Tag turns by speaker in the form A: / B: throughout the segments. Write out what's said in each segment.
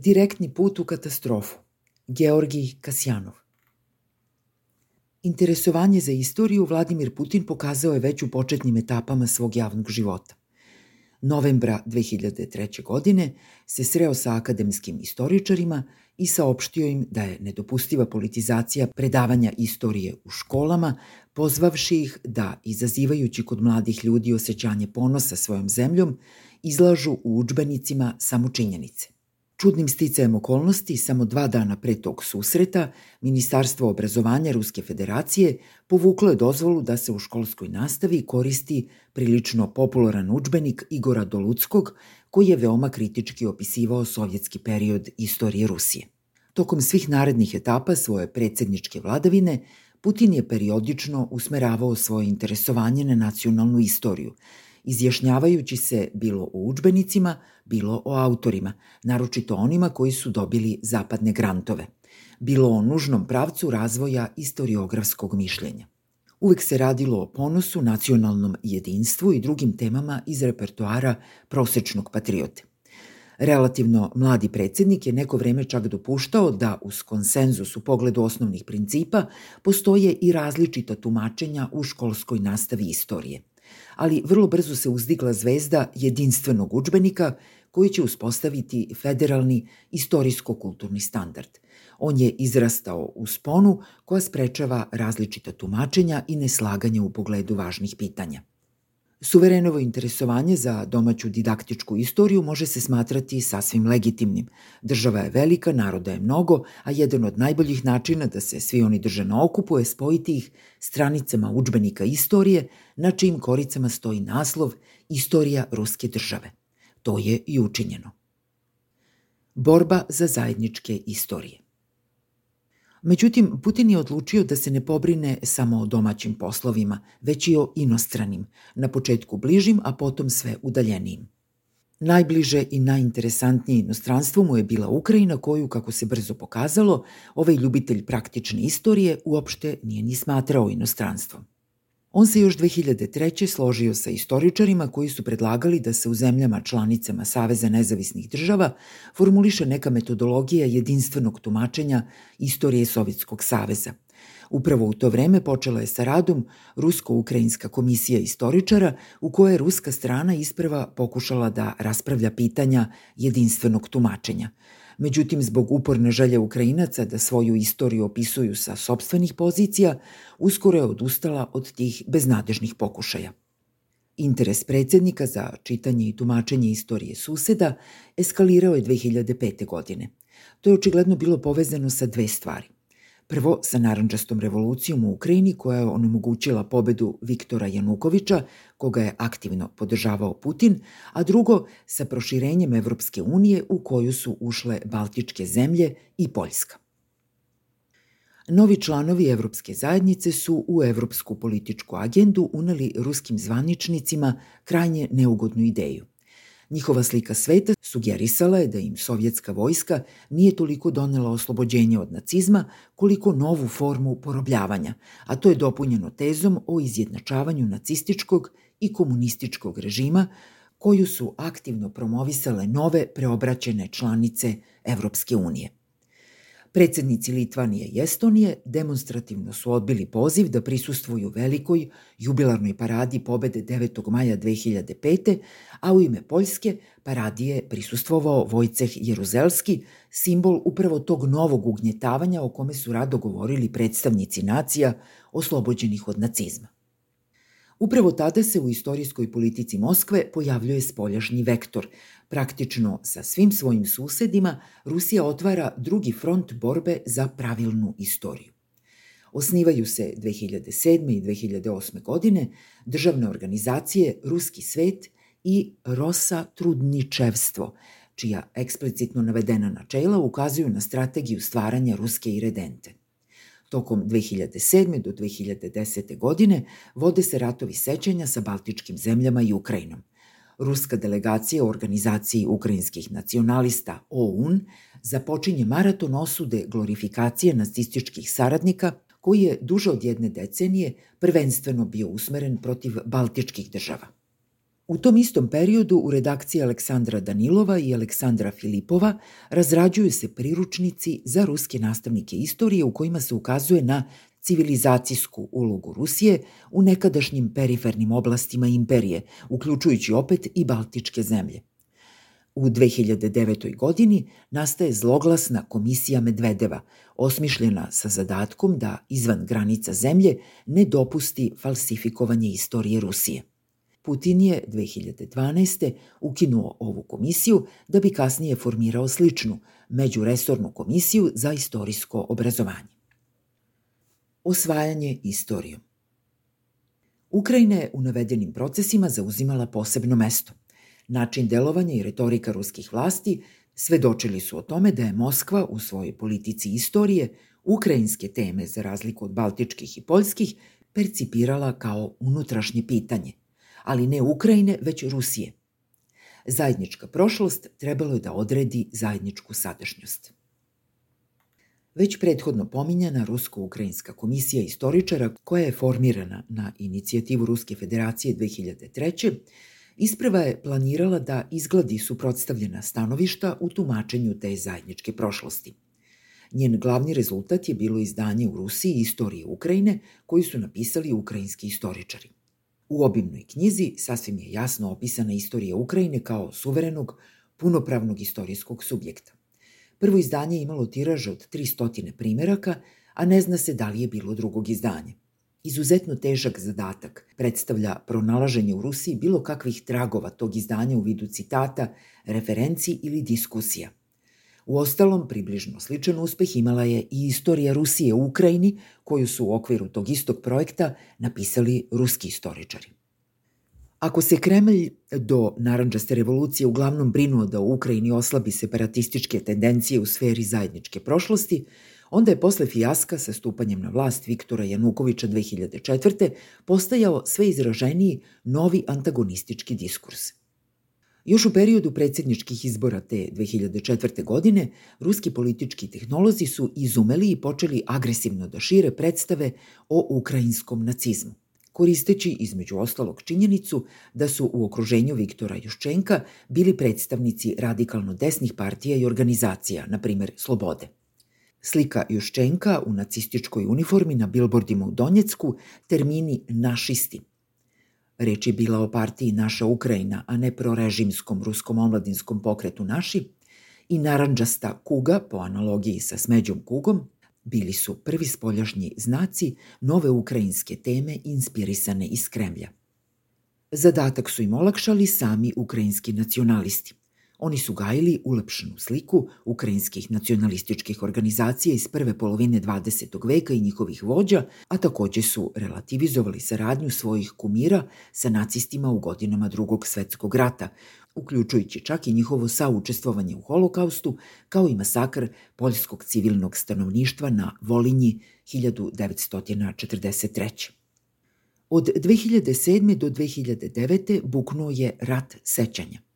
A: Direktni put u katastrofu. Georgij Kasjanov. Interesovanje za istoriju Vladimir Putin pokazao je već u početnim etapama svog javnog života. Novembra 2003. godine se sreo sa akademskim istoričarima i saopštio im da je nedopustiva politizacija predavanja istorije u školama, pozvavši ih da, izazivajući kod mladih ljudi osjećanje ponosa svojom zemljom, izlažu u učbenicima samo činjenice. Čudnim sticajem okolnosti, samo dva dana pre tog susreta, Ministarstvo obrazovanja Ruske federacije povuklo je dozvolu da se u školskoj nastavi koristi prilično popularan učbenik Igora Doluckog, koji je veoma kritički opisivao sovjetski period istorije Rusije. Tokom svih narednih etapa svoje predsedničke vladavine, Putin je periodično usmeravao svoje interesovanje na nacionalnu istoriju, izjašnjavajući se bilo o učbenicima, bilo o autorima, naročito onima koji su dobili zapadne grantove, bilo o nužnom pravcu razvoja istoriografskog mišljenja. Uvek se radilo o ponosu, nacionalnom jedinstvu i drugim temama iz repertoara prosečnog patriote. Relativno mladi predsednik je neko vreme čak dopuštao da uz konsenzus u pogledu osnovnih principa postoje i različita tumačenja u školskoj nastavi istorije – ali vrlo brzo se uzdigla zvezda jedinstvenog učbenika koji će uspostaviti federalni istorijsko-kulturni standard. On je izrastao u sponu koja sprečava različita tumačenja i neslaganje u pogledu važnih pitanja. Suverenovo interesovanje za domaću didaktičku istoriju može se smatrati sasvim legitimnim. Država je velika, naroda je mnogo, a jedan od najboljih načina da se svi oni drže na okupu je spojiti ih stranicama učbenika istorije, na čijim koricama stoji naslov Istorija ruske države. To je i učinjeno. Borba za zajedničke istorije. Međutim, Putin je odlučio da se ne pobrine samo o domaćim poslovima, već i o inostranim, na početku bližim, a potom sve udaljenijim. Najbliže i najinteresantnije inostranstvo mu je bila Ukrajina koju, kako se brzo pokazalo, ovaj ljubitelj praktične istorije uopšte nije ni smatrao inostranstvom. On se još 2003. složio sa istoričarima koji su predlagali da se u zemljama članicama Saveza nezavisnih država formuliše neka metodologija jedinstvenog tumačenja istorije Sovjetskog saveza. Upravo u to vreme počela je sa radom Rusko-Ukrajinska komisija istoričara u kojoj je ruska strana isprva pokušala da raspravlja pitanja jedinstvenog tumačenja – Međutim, zbog uporne želje Ukrajinaca da svoju istoriju opisuju sa sobstvenih pozicija, uskoro je odustala od tih beznadežnih pokušaja. Interes predsednika za čitanje i tumačenje istorije suseda eskalirao je 2005. godine. To je očigledno bilo povezano sa dve stvari. Prvo sa naranđastom revolucijom u Ukrajini koja je onemogućila pobedu Viktora Janukovića, koga je aktivno podržavao Putin, a drugo sa proširenjem Evropske unije u koju su ušle Baltičke zemlje i Poljska. Novi članovi Evropske zajednice su u evropsku političku agendu uneli ruskim zvaničnicima krajnje neugodnu ideju – Njihova slika sveta sugerisala je da im sovjetska vojska nije toliko donela oslobođenje od nacizma koliko novu formu porobljavanja, a to je dopunjeno tezom o izjednačavanju nacističkog i komunističkog režima koju su aktivno promovisale nove preobraćene članice Evropske unije. Predsednici Litvanije i Estonije demonstrativno su odbili poziv da prisustvuju velikoj jubilarnoj paradi pobede 9. maja 2005. a u ime Poljske paradi je prisustvovao Vojceh Jeruzelski, simbol upravo tog novog ugnjetavanja o kome su rado govorili predstavnici nacija oslobođenih od nacizma. Upravo tada se u istorijskoj politici Moskve pojavljuje spoljašnji vektor. Praktično sa svim svojim susedima Rusija otvara drugi front borbe za pravilnu istoriju. Osnivaju se 2007. i 2008. godine državne organizacije Ruski svet i Rosa Trudničevstvo, čija eksplicitno navedena načela ukazuju na strategiju stvaranja ruske iredente. Tokom 2007. do 2010. godine vode se ratovi sećanja sa baltičkim zemljama i Ukrajinom. Ruska delegacija u organizaciji ukrajinskih nacionalista OUN započinje maraton osude glorifikacije nacističkih saradnika koji je duže od jedne decenije prvenstveno bio usmeren protiv baltičkih država. U tom istom periodu u redakciji Aleksandra Danilova i Aleksandra Filipova razrađuju se priručnici za ruske nastavnike istorije u kojima se ukazuje na civilizacijsku ulogu Rusije u nekadašnjim perifernim oblastima imperije, uključujući opet i Baltičke zemlje. U 2009. godini nastaje zloglasna komisija Medvedeva, osmišljena sa zadatkom da izvan granica zemlje ne dopusti falsifikovanje istorije Rusije. Putin je 2012. ukinuo ovu komisiju da bi kasnije formirao sličnu međuresornu komisiju za istorijsko obrazovanje. Osvajanje istorijom Ukrajina je u navedenim procesima zauzimala posebno mesto. Način delovanja i retorika ruskih vlasti svedočili su o tome da je Moskva u svojoj politici istorije ukrajinske teme, za razliku od baltičkih i poljskih, percipirala kao unutrašnje pitanje – ali ne Ukrajine, već Rusije. Zajednička prošlost trebalo je da odredi zajedničku sadašnjost. Već prethodno pominjana Rusko-Ukrajinska komisija istoričara, koja je formirana na inicijativu Ruske federacije 2003. isprava je planirala da izgladi suprotstavljena stanovišta u tumačenju te zajedničke prošlosti. Njen glavni rezultat je bilo izdanje u Rusiji istorije Ukrajine koju su napisali ukrajinski istoričari. U obimnoj knjizi sasvim je jasno opisana istorija Ukrajine kao suverenog, punopravnog istorijskog subjekta. Prvo izdanje je imalo tiraž od 300 primeraka, a ne zna se da li je bilo drugog izdanja. Izuzetno težak zadatak predstavlja pronalaženje u Rusiji bilo kakvih tragova tog izdanja u vidu citata, referenci ili diskusija. U ostalom, približno sličan uspeh imala je i istorija Rusije u Ukrajini, koju su u okviru tog istog projekta napisali ruski istoričari. Ako se Kremlj do naranđaste revolucije uglavnom brinuo da u Ukrajini oslabi separatističke tendencije u sferi zajedničke prošlosti, onda je posle fijaska sa stupanjem na vlast Viktora Janukovića 2004. postajao sve izraženiji novi antagonistički diskurs – Još u periodu predsjedničkih izbora te 2004. godine, ruski politički tehnolozi su izumeli i počeli agresivno da šire predstave o ukrajinskom nacizmu koristeći između ostalog činjenicu da su u okruženju Viktora Juščenka bili predstavnici radikalno desnih partija i organizacija, na primer Slobode. Slika Juščenka u nacističkoj uniformi na bilbordima u Donjecku, termini našisti – Reč je bila o partiji Naša Ukrajina, a ne prorežimskom ruskom omladinskom pokretu Naši, i naranđasta kuga, po analogiji sa smeđom kugom, bili su prvi spoljašnji znaci nove ukrajinske teme inspirisane iz Kremlja. Zadatak su im olakšali sami ukrajinski nacionalisti. Oni su gajili ulepšenu sliku ukrajinskih nacionalističkih organizacija iz prve polovine 20. veka i njihovih vođa, a takođe su relativizovali saradnju svojih kumira sa nacistima u godinama drugog svetskog rata, uključujući čak i njihovo saučestvovanje u holokaustu, kao i masakr poljskog civilnog stanovništva na Volinji 1943. Od 2007. do 2009. buknuo je rat sećanja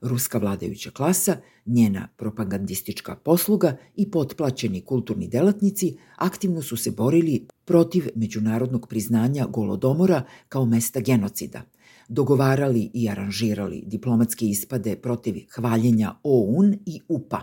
A: ruska vladajuća klasa, njena propagandistička posluga i potplaćeni kulturni delatnici aktivno su se borili protiv međunarodnog priznanja Golodomora kao mesta genocida, dogovarali i aranžirali diplomatske ispade protiv hvaljenja OUN i UPA.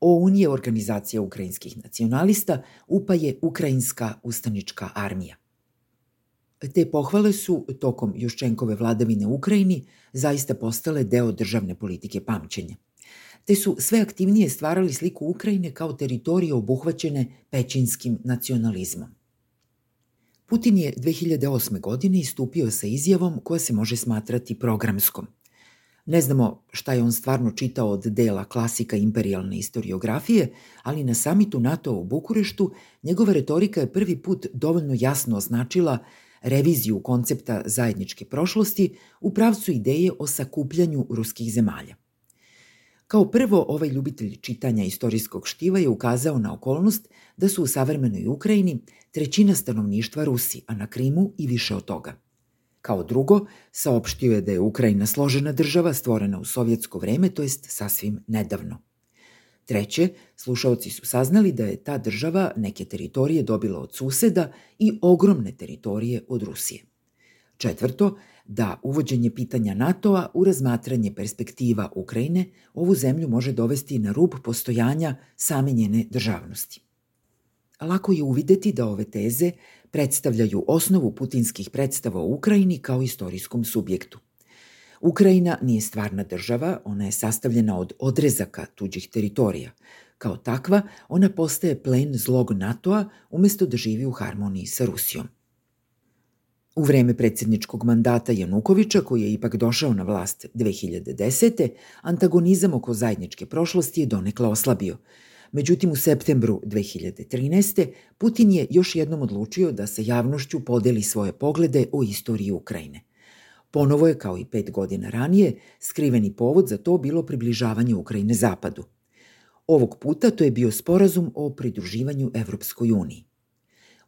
A: OUN je organizacija ukrajinskih nacionalista, UPA je Ukrajinska ustanička armija. Te pohvale su, tokom Juščenkove vladavine Ukrajini, zaista postale deo državne politike pamćenja. Te su sve aktivnije stvarali sliku Ukrajine kao teritorije obuhvaćene pećinskim nacionalizmom. Putin je 2008. godine istupio sa izjavom koja se može smatrati programskom. Ne znamo šta je on stvarno čitao od dela klasika imperialne istoriografije, ali na samitu NATO u Bukureštu njegova retorika je prvi put dovoljno jasno označila reviziju koncepta zajedničke prošlosti u pravcu ideje o sakupljanju ruskih zemalja. Kao prvo, ovaj ljubitelj čitanja istorijskog štiva je ukazao na okolnost da su u savremenoj Ukrajini trećina stanovništva Rusi, a na Krimu i više od toga. Kao drugo, saopštio je da je Ukrajina složena država stvorena u sovjetsko vreme, to jest sasvim nedavno – Treće, slušalci su saznali da je ta država neke teritorije dobila od suseda i ogromne teritorije od Rusije. Četvrto, da uvođenje pitanja NATO-a u razmatranje perspektiva Ukrajine ovu zemlju može dovesti na rub postojanja same njene državnosti. Lako je uvideti da ove teze predstavljaju osnovu putinskih predstava o Ukrajini kao istorijskom subjektu. Ukrajina nije stvarna država, ona je sastavljena od odrezaka tuđih teritorija. Kao takva, ona postaje plen zlog NATO-a umesto da živi u harmoniji sa Rusijom. U vreme predsjedničkog mandata Janukovića, koji je ipak došao na vlast 2010. antagonizam oko zajedničke prošlosti je donekla oslabio. Međutim, u septembru 2013. Putin je još jednom odlučio da sa javnošću podeli svoje poglede o istoriji Ukrajine. Ponovo je, kao i pet godina ranije, skriveni povod za to bilo približavanje Ukrajine zapadu. Ovog puta to je bio sporazum o pridruživanju Evropskoj uniji.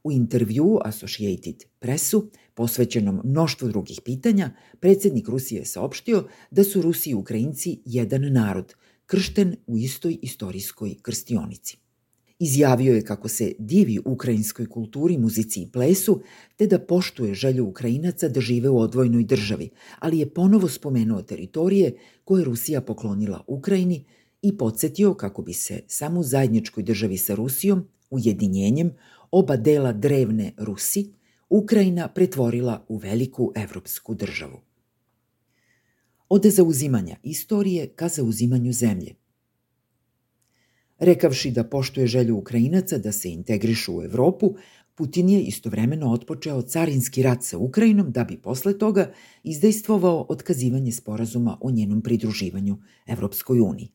A: U intervju Associated Pressu, posvećenom mnoštvu drugih pitanja, predsjednik Rusije je saopštio da su Rusi i Ukrajinci jedan narod, kršten u istoj istorijskoj krstionici. Izjavio je kako se divi ukrajinskoj kulturi, muzici i plesu, te da poštuje želju Ukrajinaca da žive u odvojnoj državi, ali je ponovo spomenuo teritorije koje Rusija poklonila Ukrajini i podsjetio kako bi se samo u zajedničkoj državi sa Rusijom, ujedinjenjem, oba dela drevne Rusi, Ukrajina pretvorila u veliku evropsku državu. Od zauzimanja istorije ka zauzimanju zemlje. Rekavši da poštuje želju Ukrajinaca da se integrišu u Evropu, Putin je istovremeno otpočeo carinski rat sa Ukrajinom da bi posle toga izdejstvovao otkazivanje sporazuma o njenom pridruživanju Evropskoj uniji.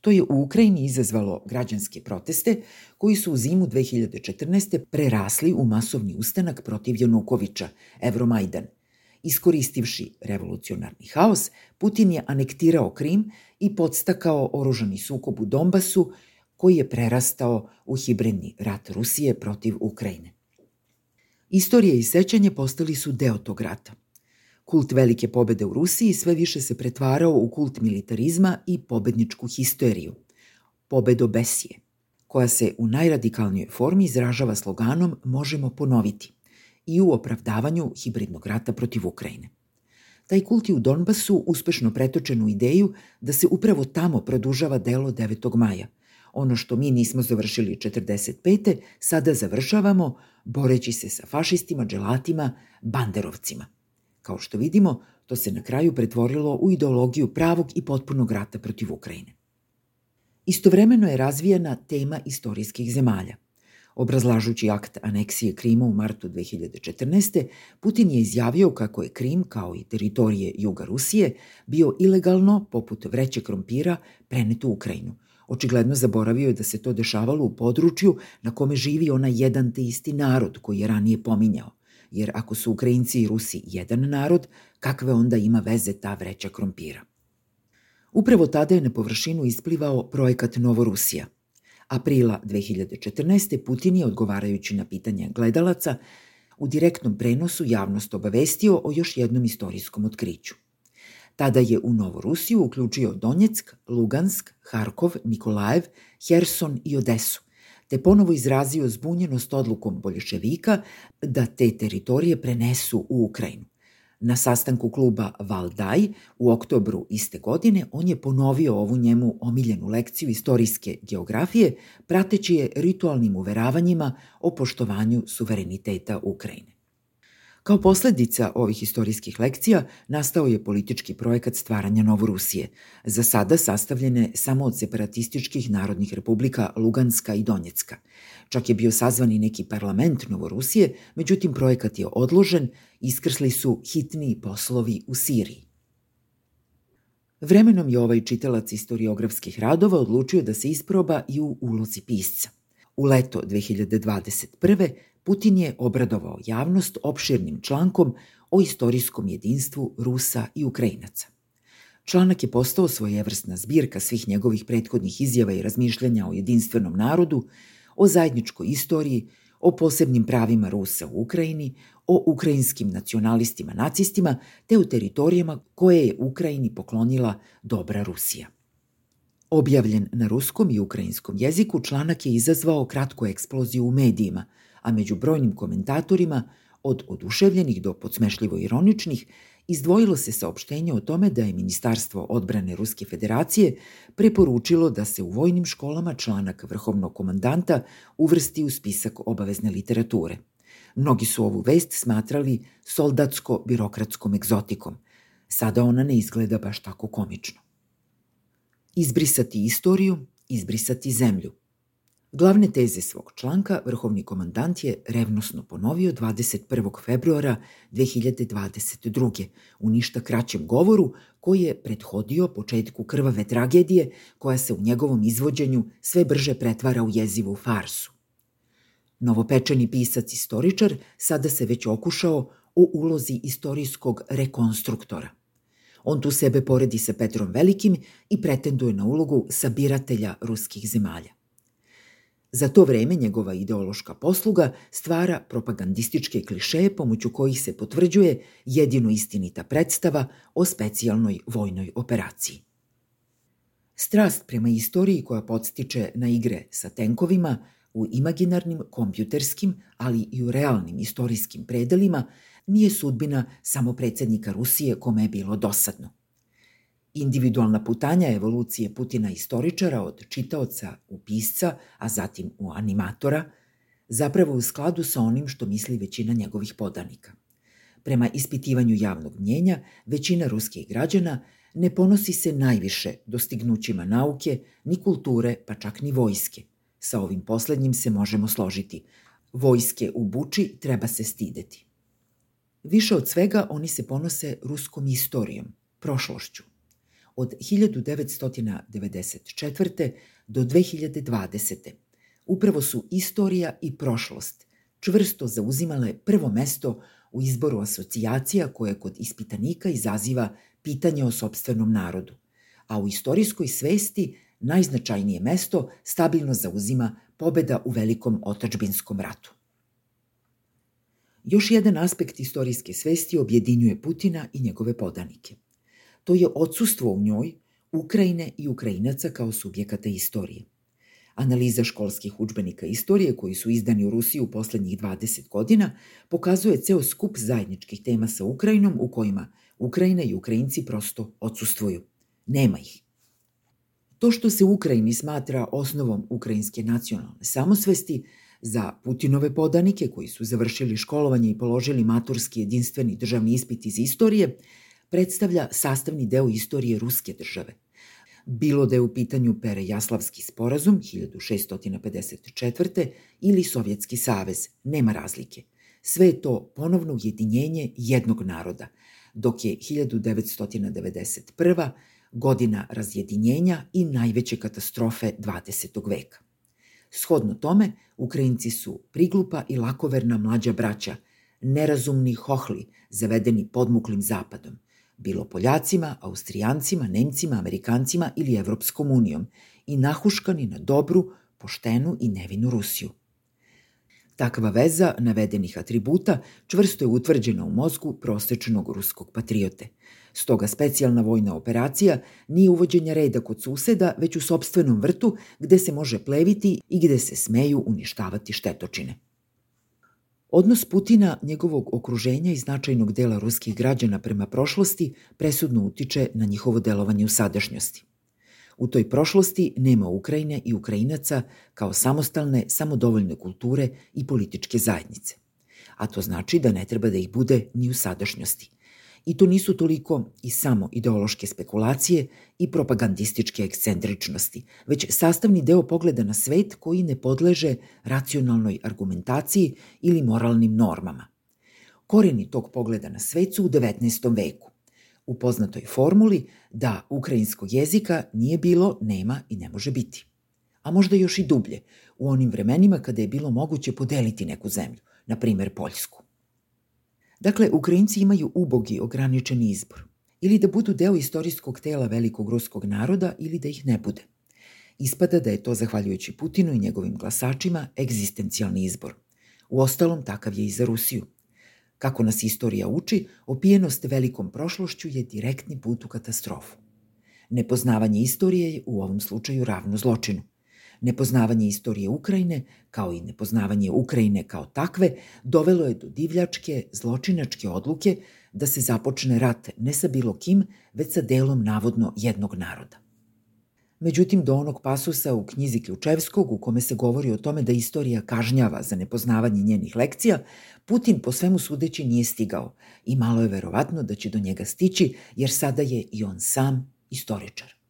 A: To je u Ukrajini izazvalo građanske proteste koji su u zimu 2014. prerasli u masovni ustanak protiv Janukovića, Evromajdan. Iskoristivši revolucionarni haos, Putin je anektirao Krim i podstakao oružani sukob u Donbasu, koji je prerastao u hibridni rat Rusije protiv Ukrajine. Istorije i sećanje postali su deo tog rata – Kult velike pobede u Rusiji sve više se pretvarao u kult militarizma i pobedničku histeriju, pobedobesije, koja se u najradikalnijoj formi izražava sloganom možemo ponoviti i u opravdavanju hibridnog rata protiv Ukrajine. Taj kult je u Donbasu uspešno pretočen u ideju da se upravo tamo produžava delo 9. maja. Ono što mi nismo završili 45. sada završavamo boreći se sa fašistima, dželatima, banderovcima. Kao što vidimo, to se na kraju pretvorilo u ideologiju pravog i potpunog rata protiv Ukrajine. Istovremeno je razvijena tema istorijskih zemalja. Obrazlažući akt aneksije Krima u martu 2014. Putin je izjavio kako je Krim, kao i teritorije Juga Rusije, bio ilegalno, poput vreće krompira, prenet u Ukrajinu. Očigledno zaboravio je da se to dešavalo u području na kome živi onaj jedan te isti narod koji je ranije pominjao – jer ako su Ukrajinci i Rusi jedan narod, kakve onda ima veze ta vreća krompira? Upravo tada je na površinu isplivao projekat Novorusija. Aprila 2014. Putin je, odgovarajući na pitanje gledalaca, u direktnom prenosu javnost obavestio o još jednom istorijskom otkriću. Tada je u Novorusiju uključio Donjeck, Lugansk, Harkov, Nikolajev, Herson i Odesu te ponovo izrazio zbunjenost odlukom bolješevika da te teritorije prenesu u Ukrajinu. Na sastanku kluba Valdaj u oktobru iste godine on je ponovio ovu njemu omiljenu lekciju istorijske geografije, prateći je ritualnim uveravanjima o poštovanju suvereniteta Ukrajine. Kao posledica ovih istorijskih lekcija nastao je politički projekat stvaranja Novorusije, za sada sastavljene samo od separatističkih narodnih republika Luganska i Donjecka. Čak je bio sazvan i neki parlament Novorusije, međutim projekat je odložen, iskrsli su hitni poslovi u Siriji. Vremenom je ovaj čitalac istoriografskih radova odlučio da se isproba i u ulozi pisca. U leto 2021. Putin je obradovao javnost opširnim člankom o istorijskom jedinstvu Rusa i Ukrajinaca. Članak je postao svojevrsna zbirka svih njegovih prethodnih izjava i razmišljanja o jedinstvenom narodu, o zajedničkoj istoriji, o posebnim pravima Rusa u Ukrajini, o ukrajinskim nacionalistima nacistima, te o teritorijama koje je Ukrajini poklonila dobra Rusija. Objavljen na ruskom i ukrajinskom jeziku, članak je izazvao kratku eksploziju u medijima – a među brojnim komentatorima Od oduševljenih do podsmešljivo ironičnih, izdvojilo se saopštenje o tome da je Ministarstvo odbrane Ruske federacije preporučilo da se u vojnim školama članak vrhovnog komandanta uvrsti u spisak obavezne literature. Mnogi su ovu vest smatrali soldatsko-birokratskom egzotikom. Sada ona ne izgleda baš tako komično. Izbrisati istoriju, izbrisati zemlju – Glavne teze svog članka vrhovni komandant je revnosno ponovio 21. februara 2022. u ništa kraćem govoru koji je prethodio početku krvave tragedije koja se u njegovom izvođenju sve brže pretvara u jezivu farsu. Novopečeni pisac istoričar sada se već okušao o ulozi istorijskog rekonstruktora. On tu sebe poredi sa Petrom Velikim i pretenduje na ulogu sabiratelja ruskih zemalja. Za to vreme njegova ideološka posluga stvara propagandističke klišeje pomoću kojih se potvrđuje jedino istinita predstava o specijalnoj vojnoj operaciji. Strast prema istoriji koja podstiče na igre sa tenkovima u imaginarnim, kompjuterskim, ali i u realnim istorijskim predelima nije sudbina samo predsednika Rusije kome je bilo dosadno – individualna putanja evolucije Putina istoričara od čitaoca u pisca, a zatim u animatora, zapravo u skladu sa onim što misli većina njegovih podanika. Prema ispitivanju javnog mnjenja, većina ruskih građana ne ponosi se najviše dostignućima nauke, ni kulture, pa čak ni vojske. Sa ovim poslednjim se možemo složiti. Vojske u Buči treba se stideti. Više od svega oni se ponose ruskom istorijom, prošlošću, od 1994. do 2020. Upravo su istorija i prošlost čvrsto zauzimale prvo mesto u izboru asocijacija koje kod ispitanika izaziva pitanje o sobstvenom narodu, a u istorijskoj svesti najznačajnije mesto stabilno zauzima pobeda u velikom otačbinskom ratu. Još jedan aspekt istorijske svesti objedinjuje Putina i njegove podanike – to je odsustvo u njoj Ukrajine i Ukrajinaca kao subjekata istorije. Analiza školskih učbenika istorije koji su izdani u Rusiji u poslednjih 20 godina pokazuje ceo skup zajedničkih tema sa Ukrajinom u kojima Ukrajina i Ukrajinci prosto odsustvuju. Nema ih. To što se Ukrajini smatra osnovom ukrajinske nacionalne samosvesti za Putinove podanike koji su završili školovanje i položili maturski jedinstveni državni ispit iz istorije – predstavlja sastavni deo istorije ruske države. Bilo da je u pitanju Perejaslavski sporazum 1654. ili Sovjetski savez, nema razlike. Sve je to ponovno ujedinjenje jednog naroda, dok je 1991. godina razjedinjenja i najveće katastrofe 20. veka. Shodno tome, Ukrajinci su priglupa i lakoverna mlađa braća, nerazumni hohli, zavedeni podmuklim zapadom bilo Poljacima, Austrijancima, Nemcima, Amerikancima ili Evropskom unijom i nahuškani na dobru, poštenu i nevinu Rusiju. Takva veza navedenih atributa čvrsto je utvrđena u mozgu prosečnog ruskog patriote. Stoga specijalna vojna operacija nije uvođenja reda kod suseda, već u sobstvenom vrtu gde se može pleviti i gde se smeju uništavati štetočine. Odnos Putina, njegovog okruženja i značajnog dela ruskih građana prema prošlosti presudno utiče na njihovo delovanje u sadašnjosti. U toj prošlosti nema Ukrajine i Ukrajinaca kao samostalne, samodovoljne kulture i političke zajednice. A to znači da ne treba da ih bude ni u sadašnjosti. I to nisu toliko i samo ideološke spekulacije i propagandističke ekscentričnosti, već sastavni deo pogleda na svet koji ne podleže racionalnoj argumentaciji ili moralnim normama. Koreni tog pogleda na svet su u 19. veku, u poznatoj formuli da ukrajinskog jezika nije bilo, nema i ne može biti. A možda još i dublje, u onim vremenima kada je bilo moguće podeliti neku zemlju, na primer Poljsku. Dakle, Ukrajinci imaju ubogi ograničeni izbor. Ili da budu deo istorijskog tela velikog ruskog naroda ili da ih ne bude. Ispada da je to, zahvaljujući Putinu i njegovim glasačima, egzistencijalni izbor. U ostalom, takav je i za Rusiju. Kako nas istorija uči, opijenost velikom prošlošću je direktni put u katastrofu. Nepoznavanje istorije je u ovom slučaju ravno zločinu. Nepoznavanje istorije Ukrajine, kao i nepoznavanje Ukrajine kao takve, dovelo je do divljačke, zločinačke odluke da se započne rat ne sa bilo kim, već sa delom navodno jednog naroda. Međutim, do onog pasusa u knjizi Ključevskog u kome se govori o tome da istorija kažnjava za nepoznavanje njenih lekcija, Putin po svemu sudeći nije stigao i malo je verovatno da će do njega stići jer sada je i on sam istoričar.